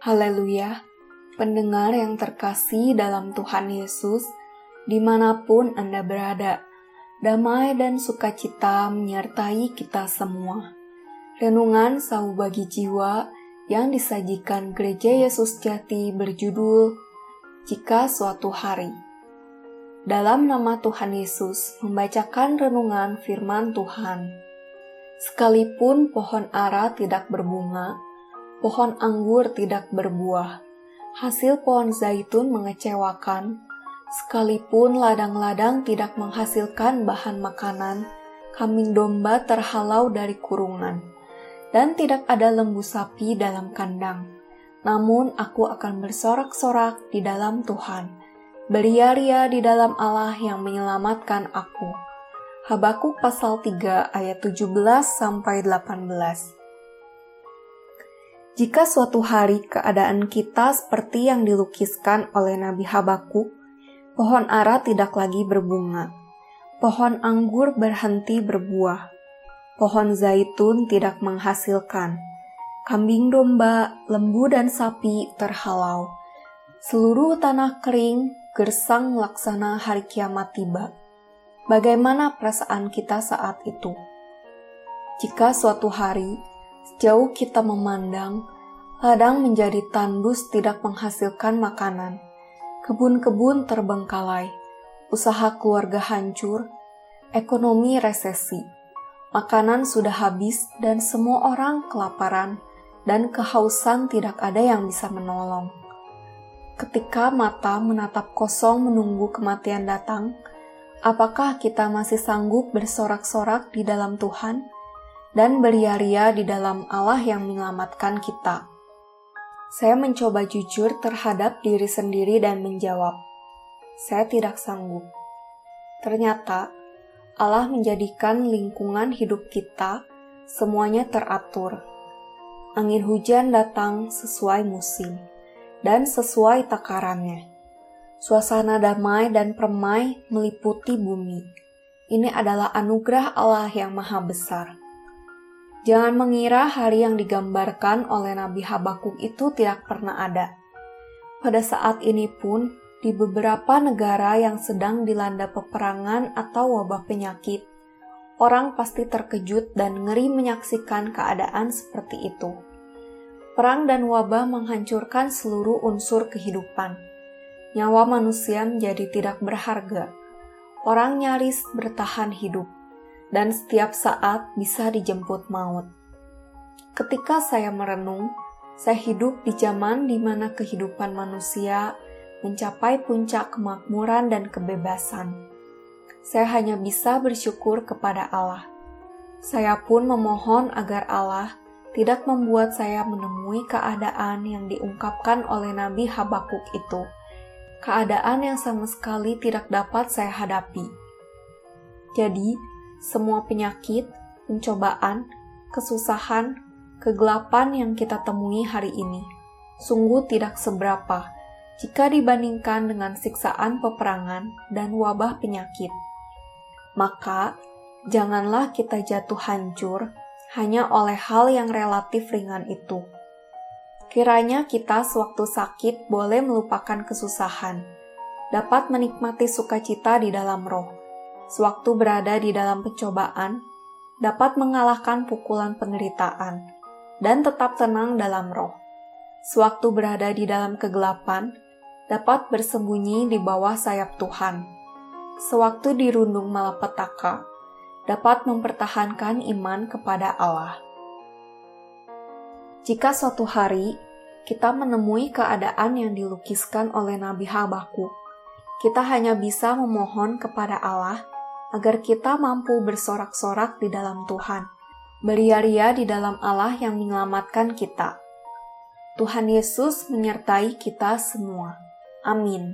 Haleluya, pendengar yang terkasih dalam Tuhan Yesus, di mana pun Anda berada, damai dan sukacita menyertai kita semua. Renungan Sau Bagi Jiwa yang disajikan Gereja Yesus Jati berjudul Jika Suatu Hari. Dalam nama Tuhan Yesus, membacakan renungan firman Tuhan. Sekalipun pohon ara tidak berbunga, pohon anggur tidak berbuah, hasil pohon zaitun mengecewakan, sekalipun ladang-ladang tidak menghasilkan bahan makanan, kambing domba terhalau dari kurungan, dan tidak ada lembu sapi dalam kandang. Namun aku akan bersorak-sorak di dalam Tuhan, beria-ria di dalam Allah yang menyelamatkan aku. Habakuk pasal 3 ayat 17 sampai 18. Jika suatu hari keadaan kita seperti yang dilukiskan oleh Nabi Habakuk, pohon ara tidak lagi berbunga, pohon anggur berhenti berbuah, pohon zaitun tidak menghasilkan, kambing domba, lembu dan sapi terhalau, seluruh tanah kering, gersang laksana hari kiamat tiba. Bagaimana perasaan kita saat itu? Jika suatu hari Sejauh kita memandang, ladang menjadi tandus tidak menghasilkan makanan. Kebun-kebun terbengkalai, usaha keluarga hancur, ekonomi resesi. Makanan sudah habis dan semua orang kelaparan dan kehausan tidak ada yang bisa menolong. Ketika mata menatap kosong menunggu kematian datang, apakah kita masih sanggup bersorak-sorak di dalam Tuhan? Dan beria-ria di dalam Allah yang menyelamatkan kita. Saya mencoba jujur terhadap diri sendiri dan menjawab, "Saya tidak sanggup." Ternyata Allah menjadikan lingkungan hidup kita semuanya teratur. Angin hujan datang sesuai musim dan sesuai takarannya. Suasana damai dan permai meliputi bumi. Ini adalah anugerah Allah yang Maha Besar. Jangan mengira hari yang digambarkan oleh Nabi Habakuk itu tidak pernah ada. Pada saat ini pun, di beberapa negara yang sedang dilanda peperangan atau wabah penyakit, orang pasti terkejut dan ngeri menyaksikan keadaan seperti itu. Perang dan wabah menghancurkan seluruh unsur kehidupan. Nyawa manusia menjadi tidak berharga. Orang nyaris bertahan hidup dan setiap saat bisa dijemput maut. Ketika saya merenung, saya hidup di zaman di mana kehidupan manusia mencapai puncak kemakmuran dan kebebasan. Saya hanya bisa bersyukur kepada Allah. Saya pun memohon agar Allah tidak membuat saya menemui keadaan yang diungkapkan oleh Nabi Habakuk itu, keadaan yang sama sekali tidak dapat saya hadapi. Jadi, semua penyakit, pencobaan, kesusahan, kegelapan yang kita temui hari ini sungguh tidak seberapa jika dibandingkan dengan siksaan peperangan dan wabah penyakit. Maka, janganlah kita jatuh hancur hanya oleh hal yang relatif ringan itu. Kiranya kita sewaktu sakit boleh melupakan kesusahan, dapat menikmati sukacita di dalam roh, sewaktu berada di dalam pencobaan, dapat mengalahkan pukulan penderitaan, dan tetap tenang dalam roh. Sewaktu berada di dalam kegelapan, dapat bersembunyi di bawah sayap Tuhan. Sewaktu dirundung malapetaka, dapat mempertahankan iman kepada Allah. Jika suatu hari kita menemui keadaan yang dilukiskan oleh Nabi Habakuk, kita hanya bisa memohon kepada Allah agar kita mampu bersorak-sorak di dalam Tuhan, beria-ria di dalam Allah yang menyelamatkan kita. Tuhan Yesus menyertai kita semua. Amin.